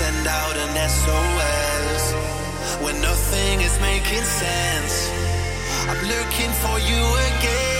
send out an SOS when nothing is making sense. I'm looking for you again.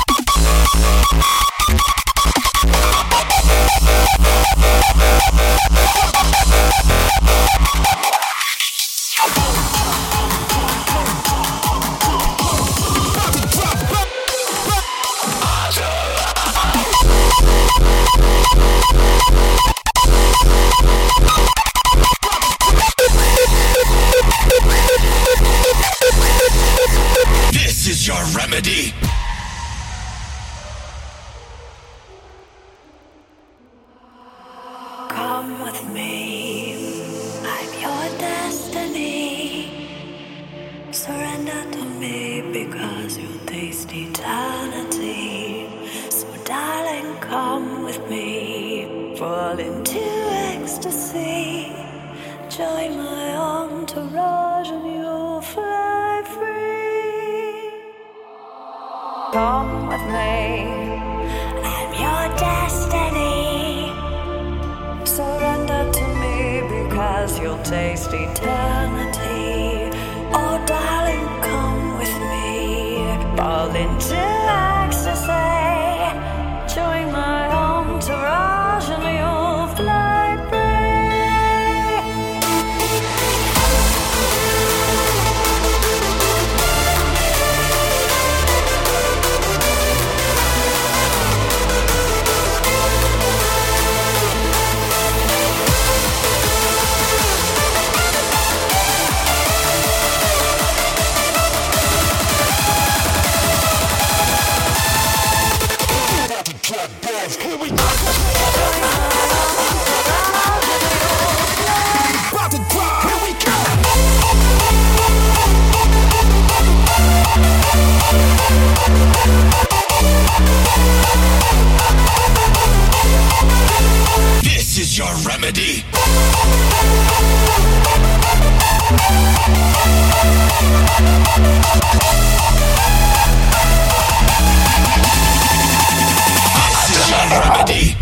remedy.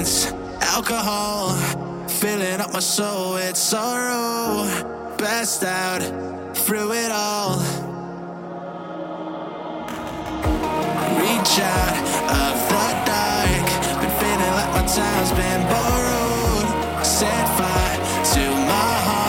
alcohol, filling up my soul with sorrow. Best out through it all. Reach out of the dark, been feeling like my time's been borrowed. Set fire to my heart.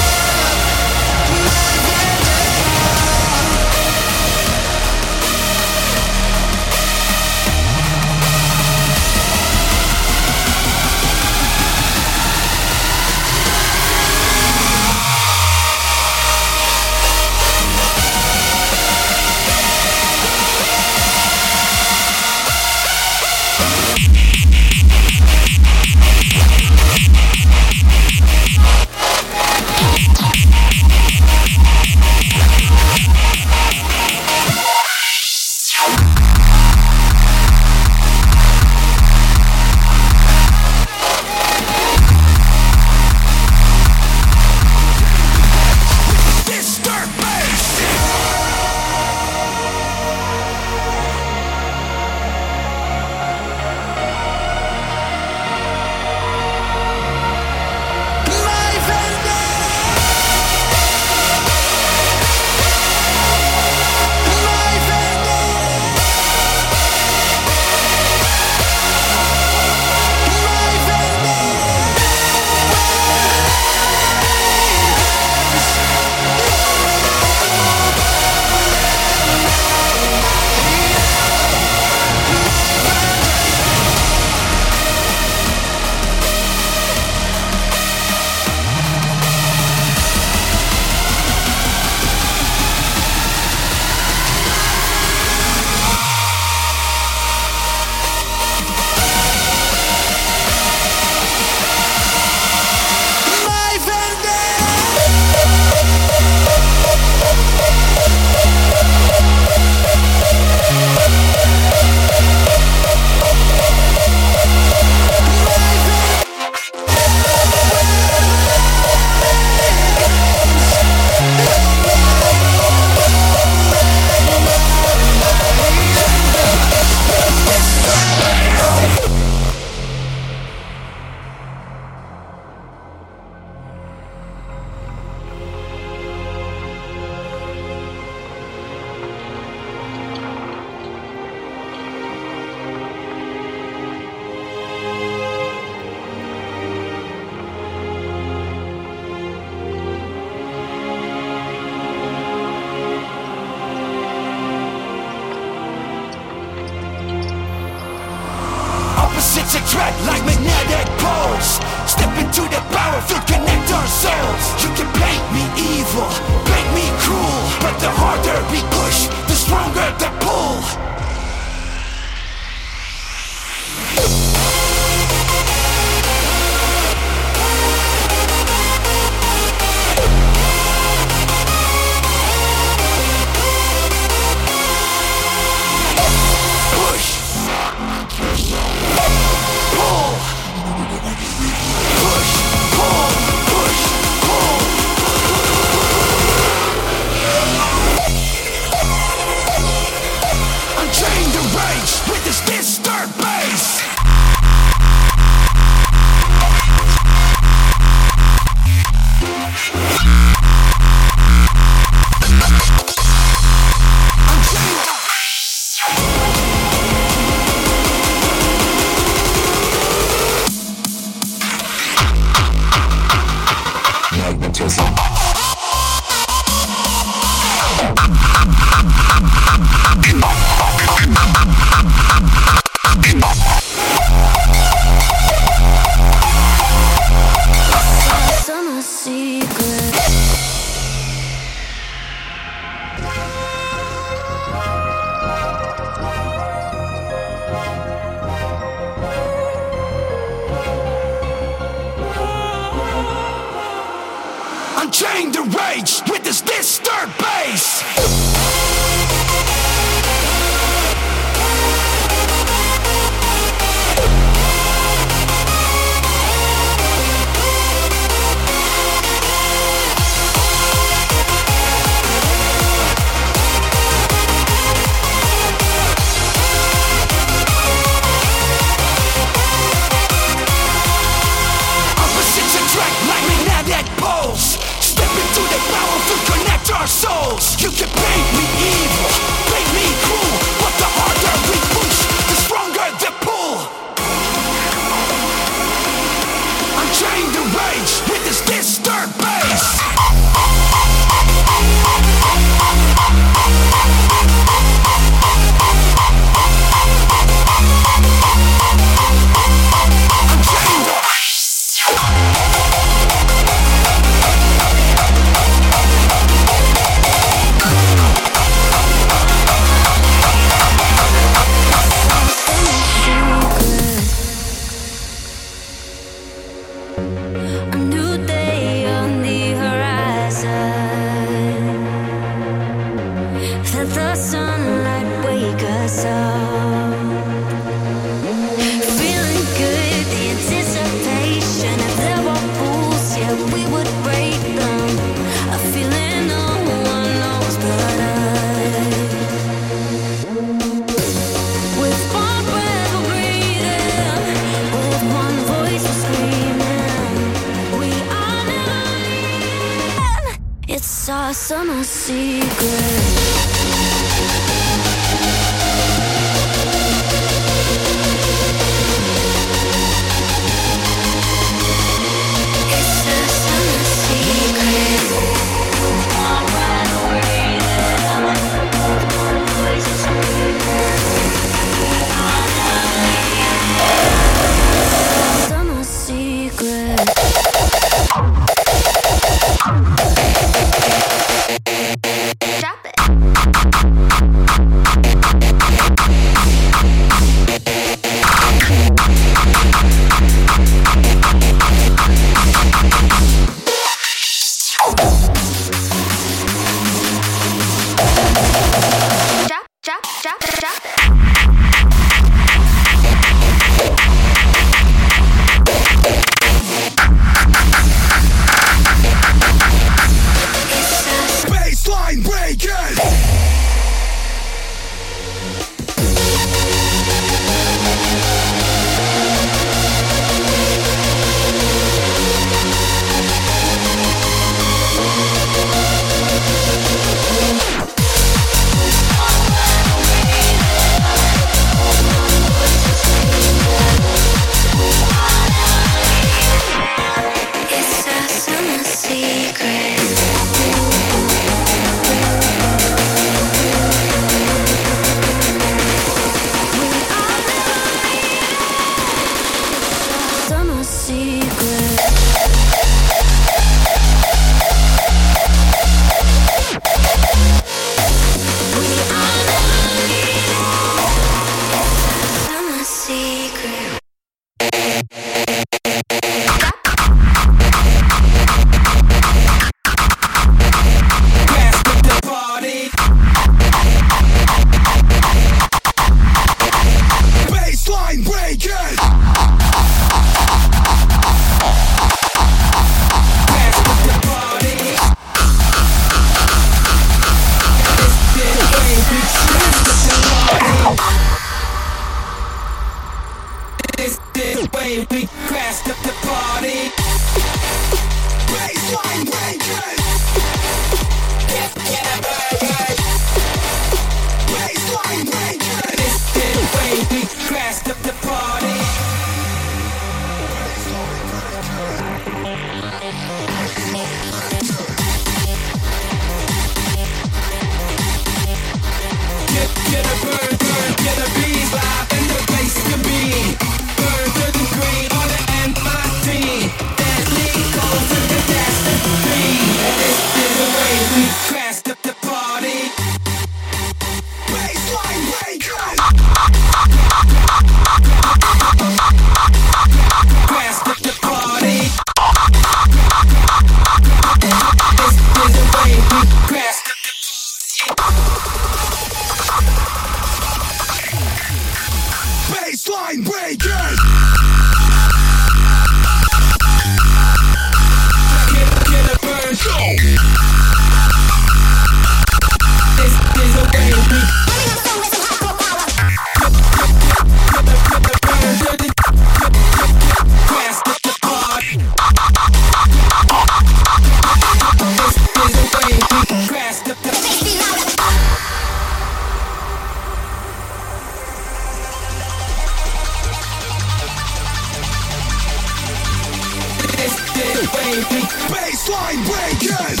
baby. Bassline Breakers.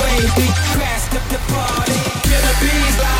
baby, crash up the party. Killer bees like.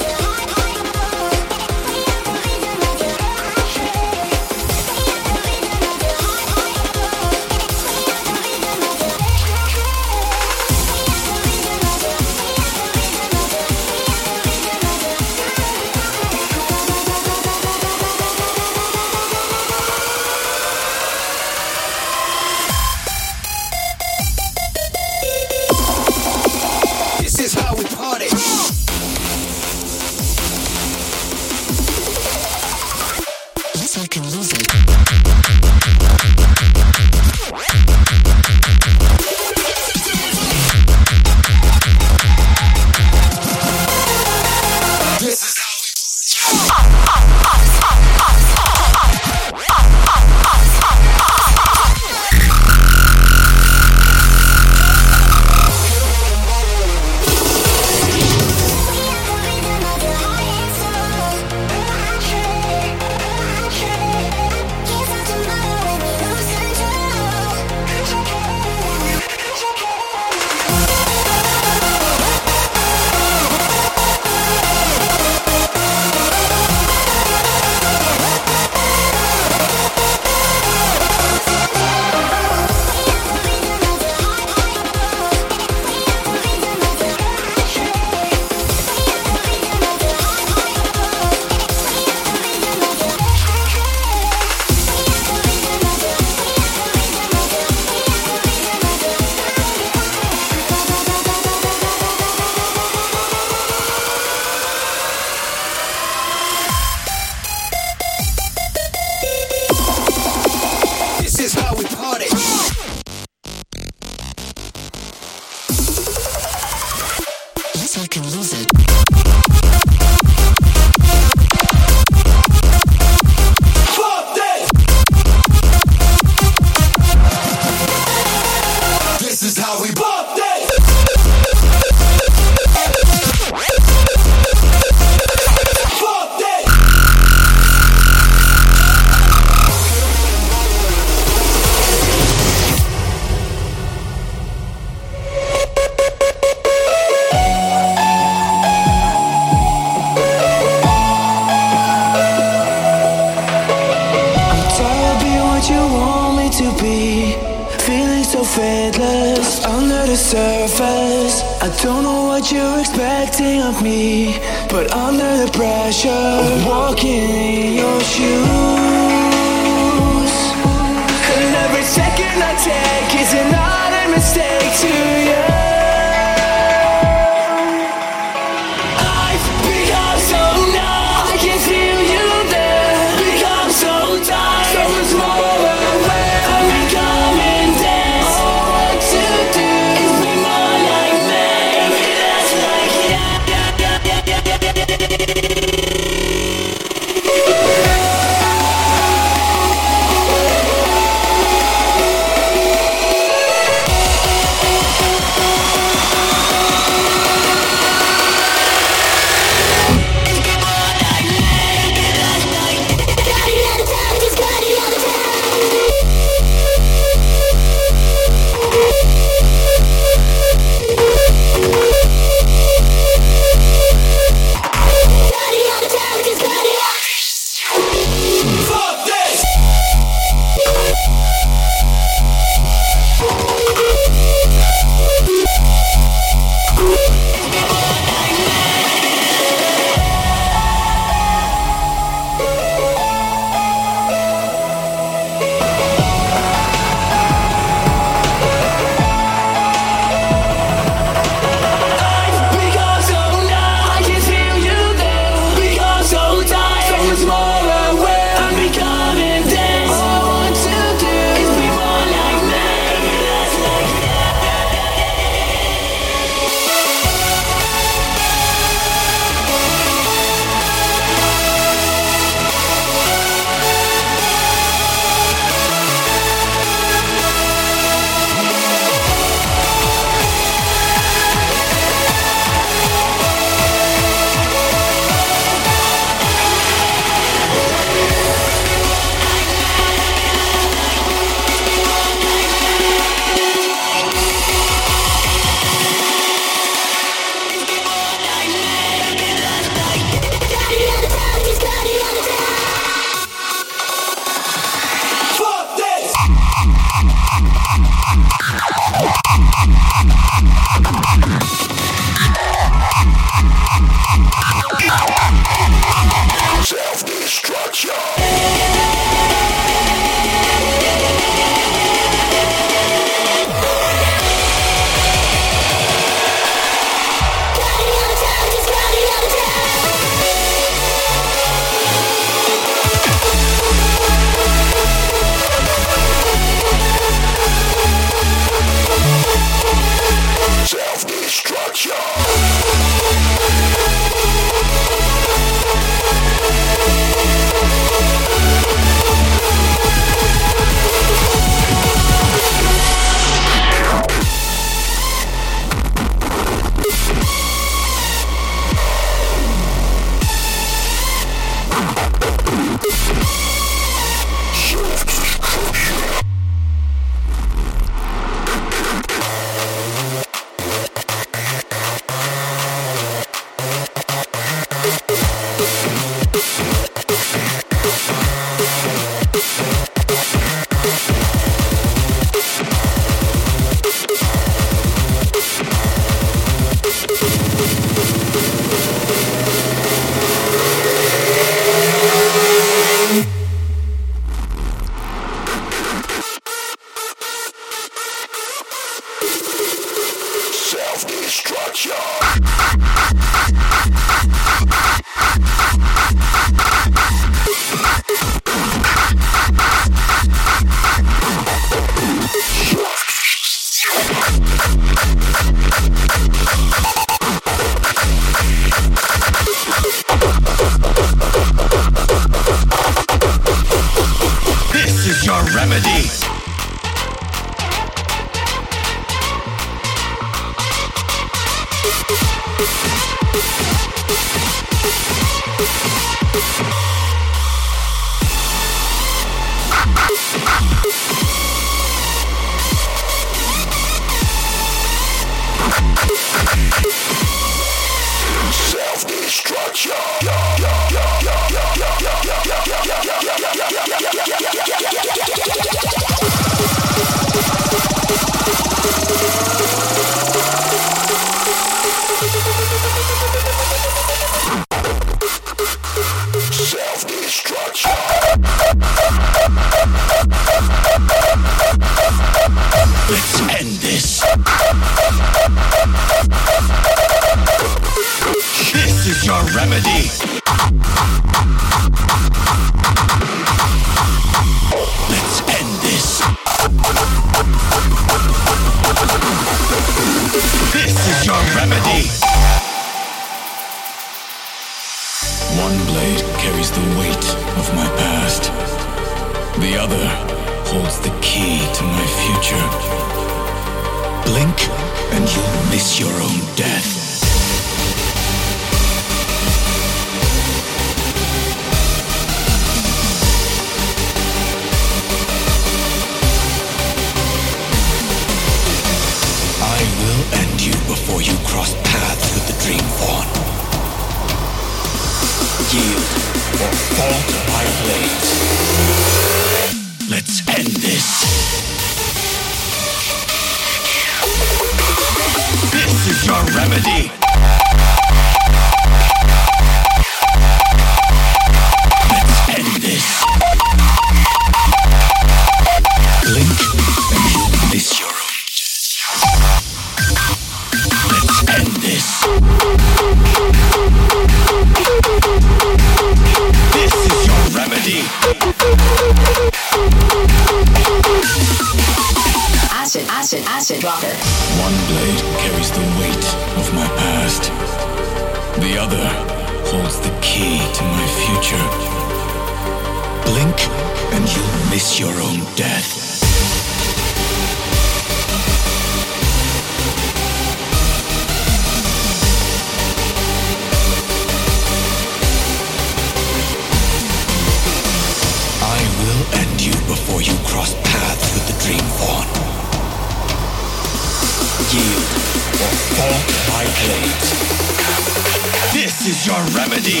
this is your remedy.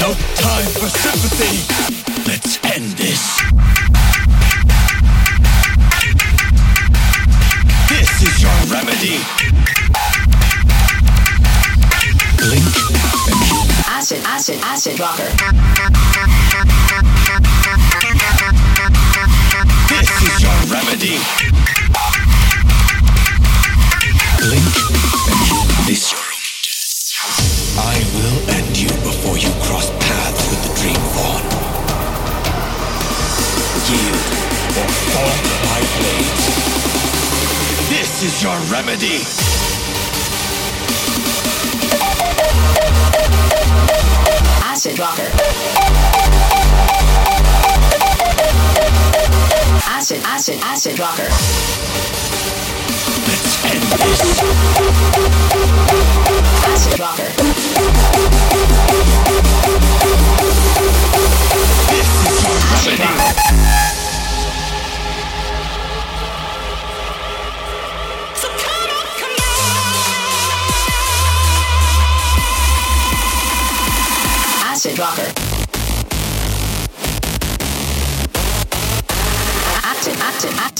No time for sympathy. Let's end this. This is your remedy. Blink. Acid, acid, acid rocker. This is your remedy. Blink This is your remedy. Acid rocker. Acid, acid, acid rocker. Let's end this. Acid rocker. This is your acid. Rocker.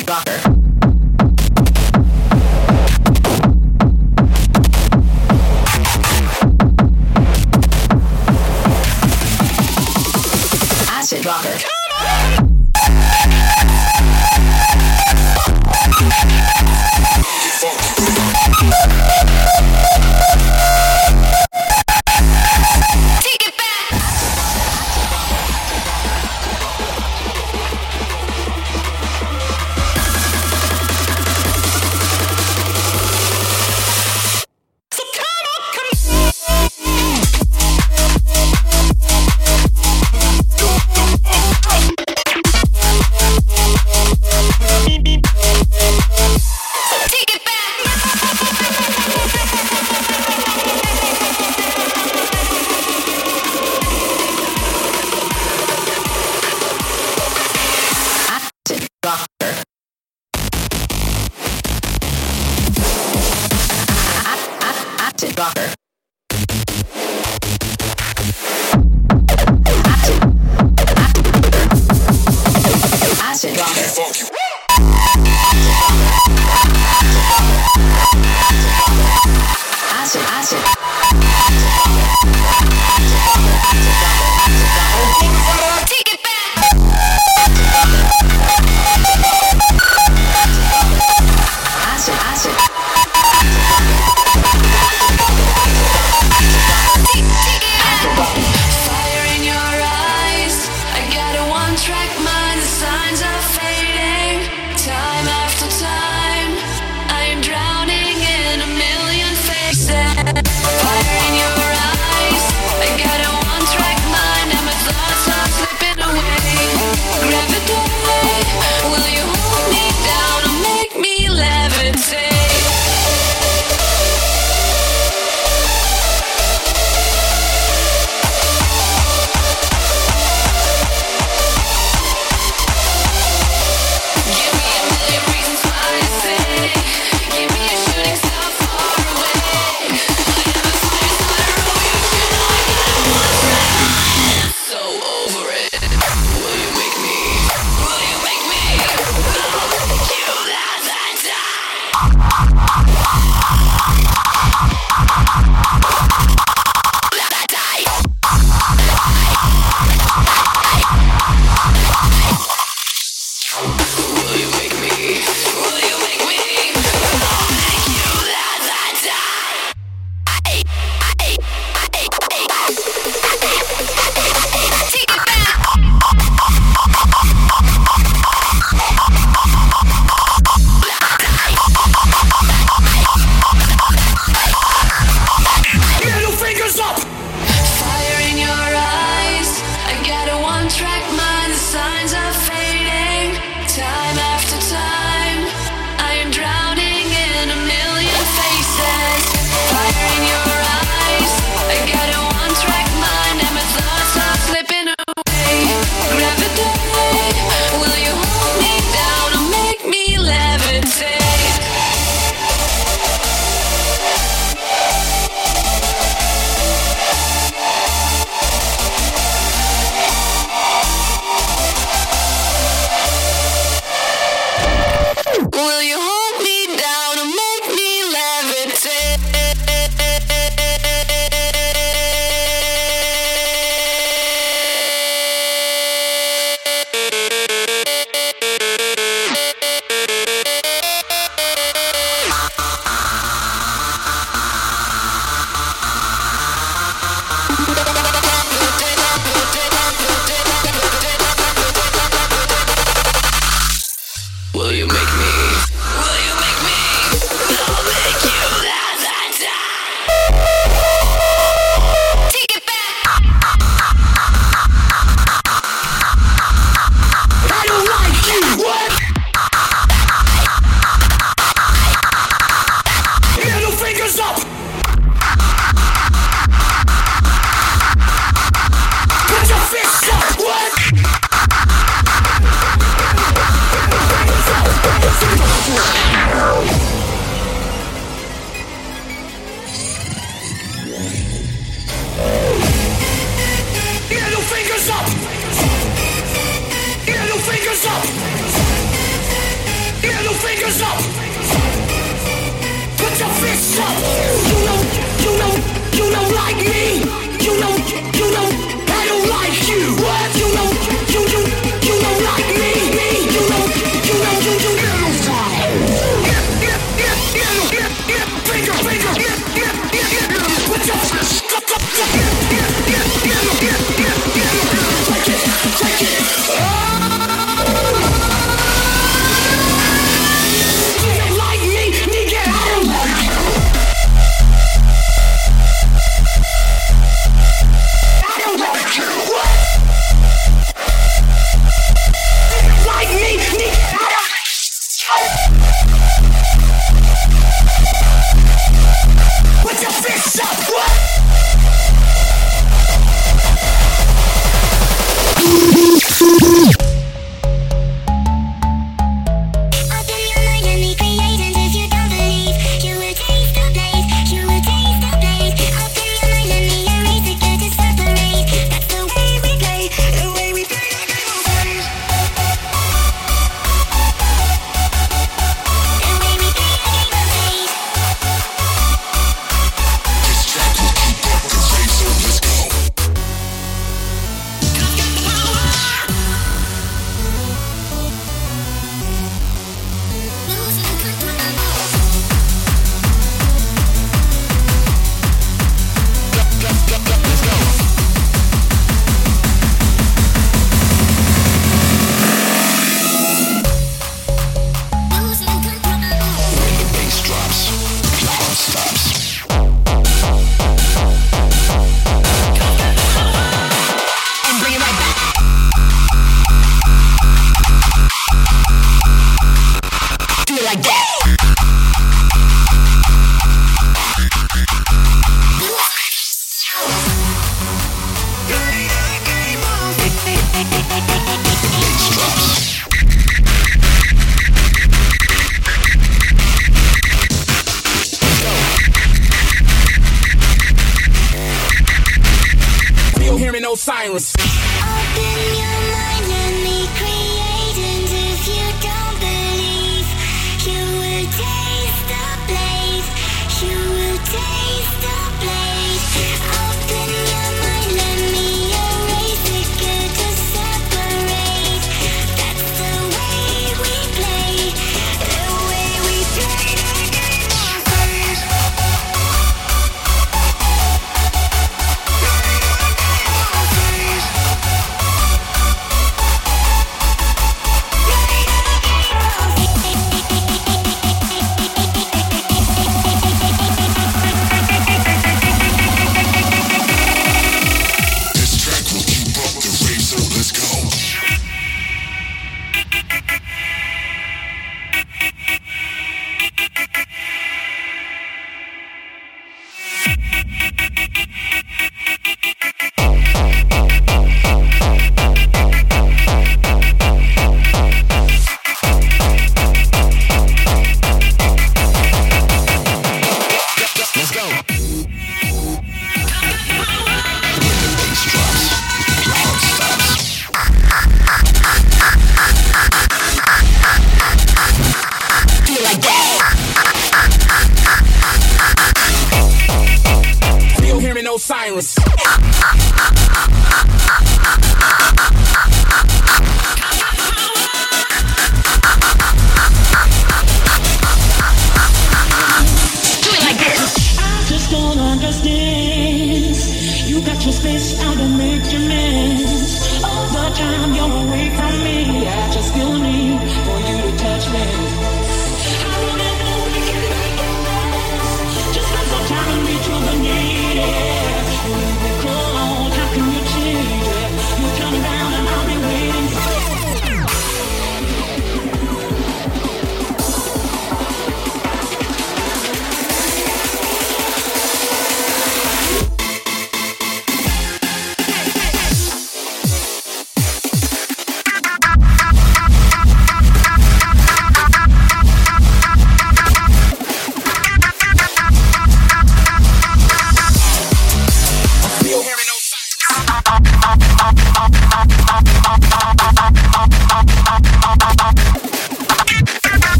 Boston.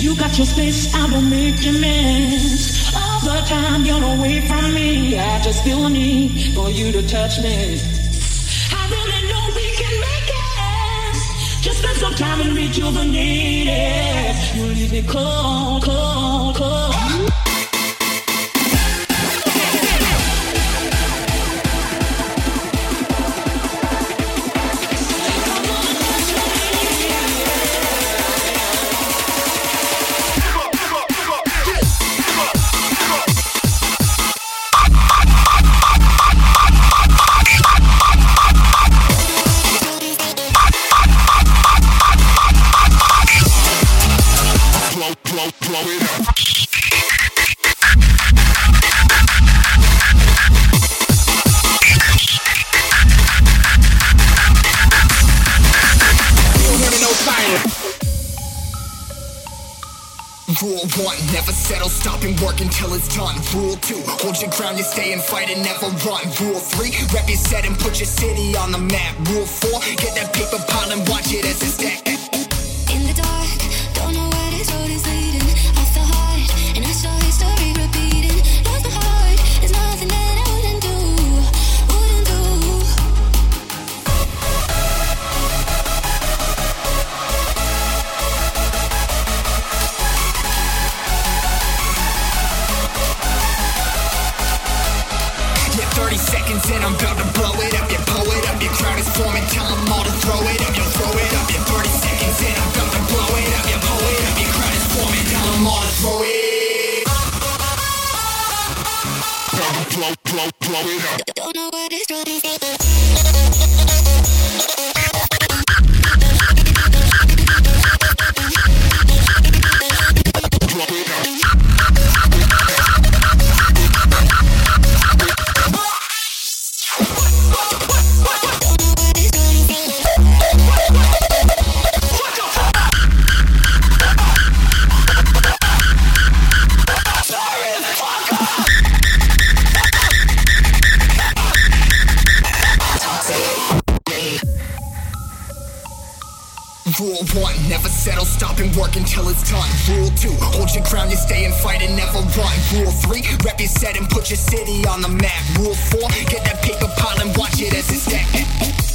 You got your space, I don't make miss All the time you're away from me, I just feel a need for you to touch me. I really know we can make it. Just spend some time and rejuvenate it. You leave me cold, cold, cold. settle, stop and work until it's done. Rule two, hold your ground, you stay and fight and never run. Rule three, rep your set and put your city on the map. Rule four, get that paper pile and watch it as it stack. Rule one, never settle, stop and work until it's done. Rule two, hold your ground, you stay and fight and never run. Rule three, rep your set and put your city on the map. Rule four, get that paper pile and watch it as it's stacked.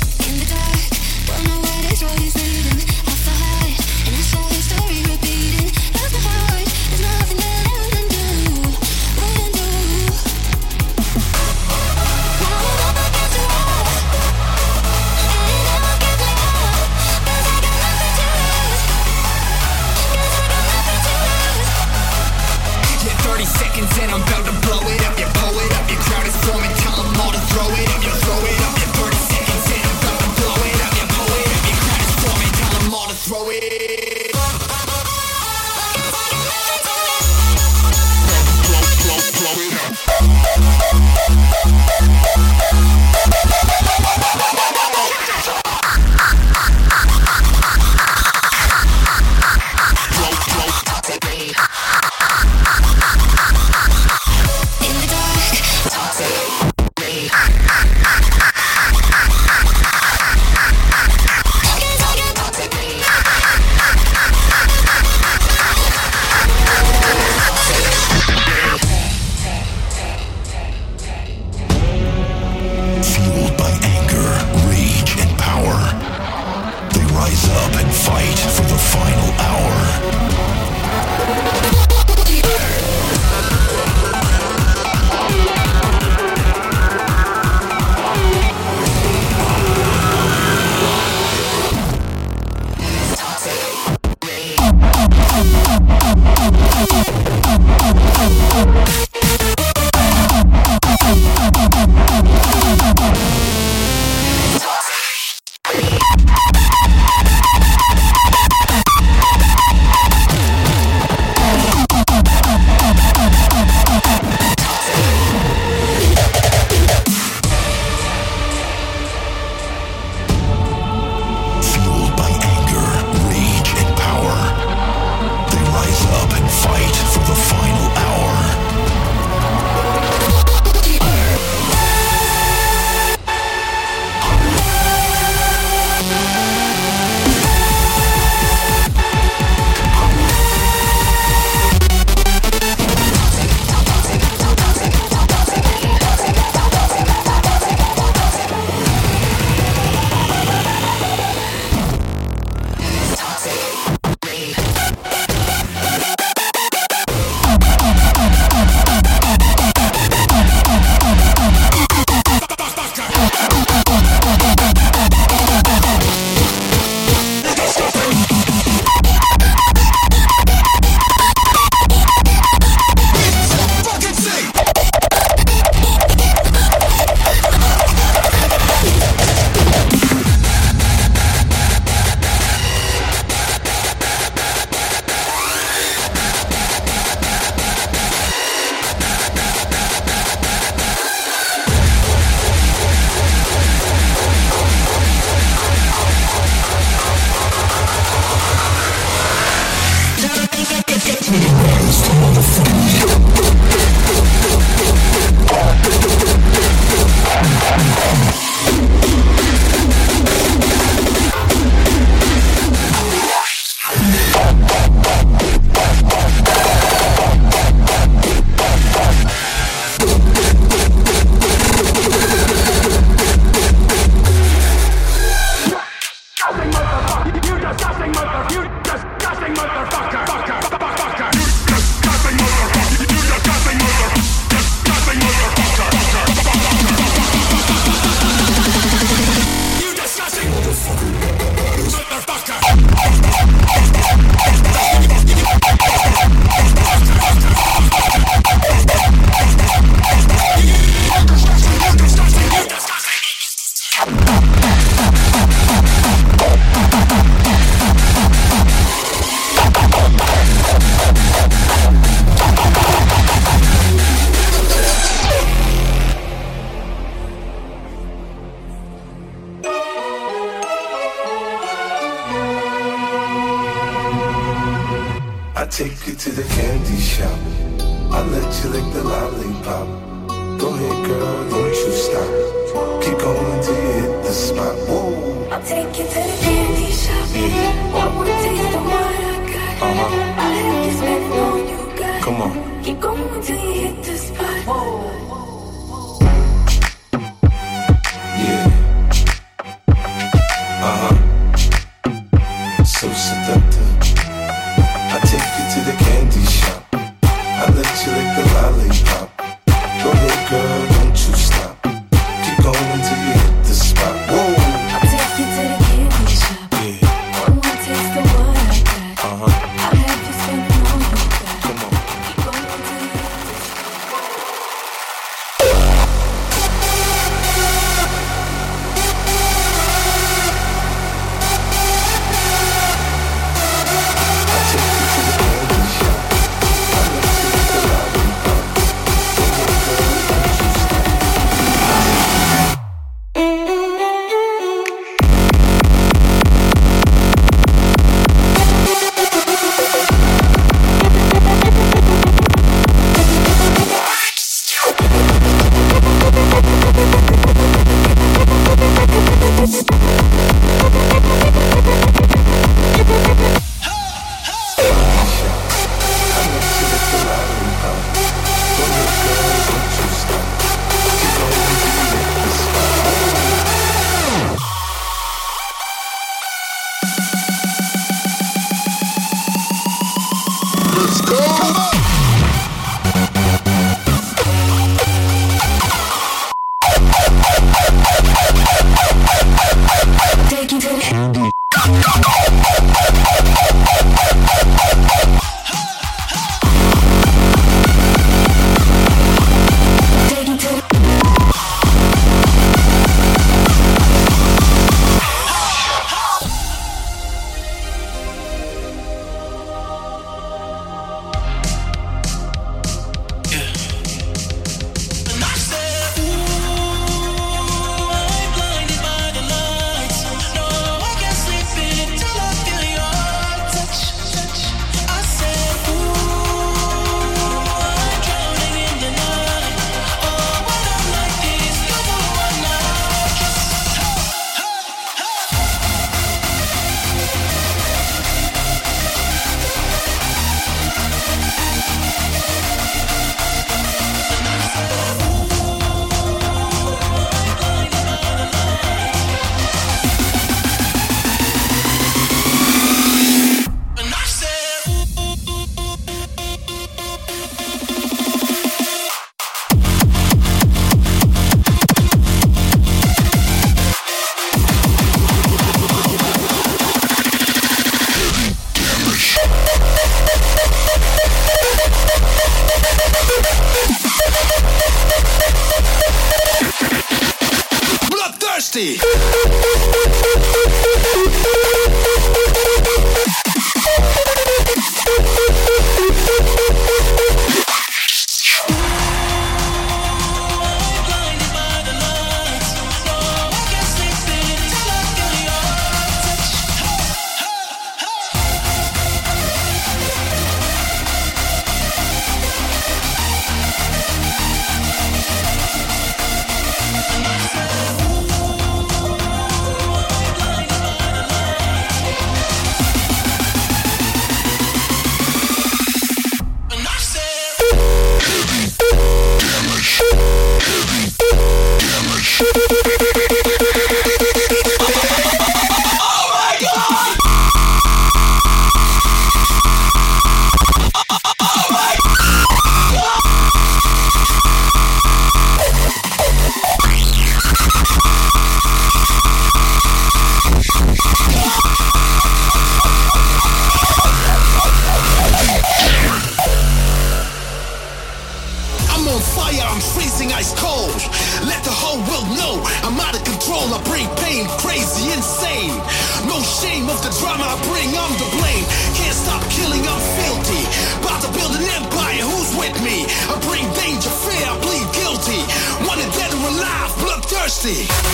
see.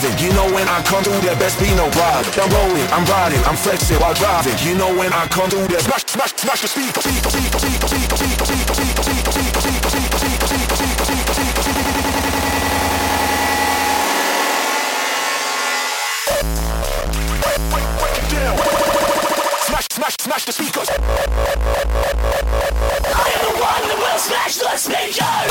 Driving. You know when I come through, there best be no problem. I'm rolling, I'm riding, I'm flexing while driving. You know when I come through, there smash, smash, smash the speaker, speaker, speaker, speaker, speaker, speaker, speaker, speaker, speaker, speaker, speaker, speaker, speaker, speaker, speaker, speaker, speaker. Smash, smash, smash the speakers. I am the one that will smash the speakers.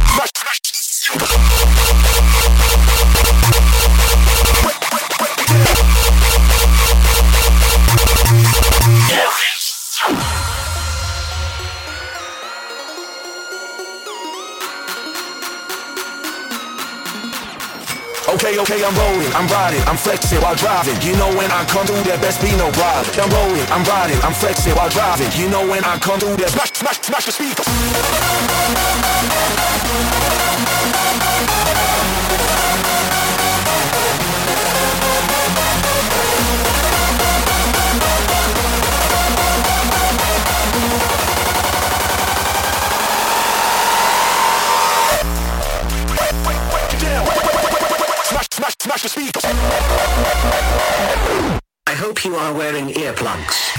Okay, okay, I'm rolling, I'm riding, I'm flexing while driving. You know when I come through, there best be no problem. I'm rolling, I'm riding, I'm flexing while driving. You know when I come through, there smash, smash, smash the speakers. smash the speakers. I hope you are wearing earplugs.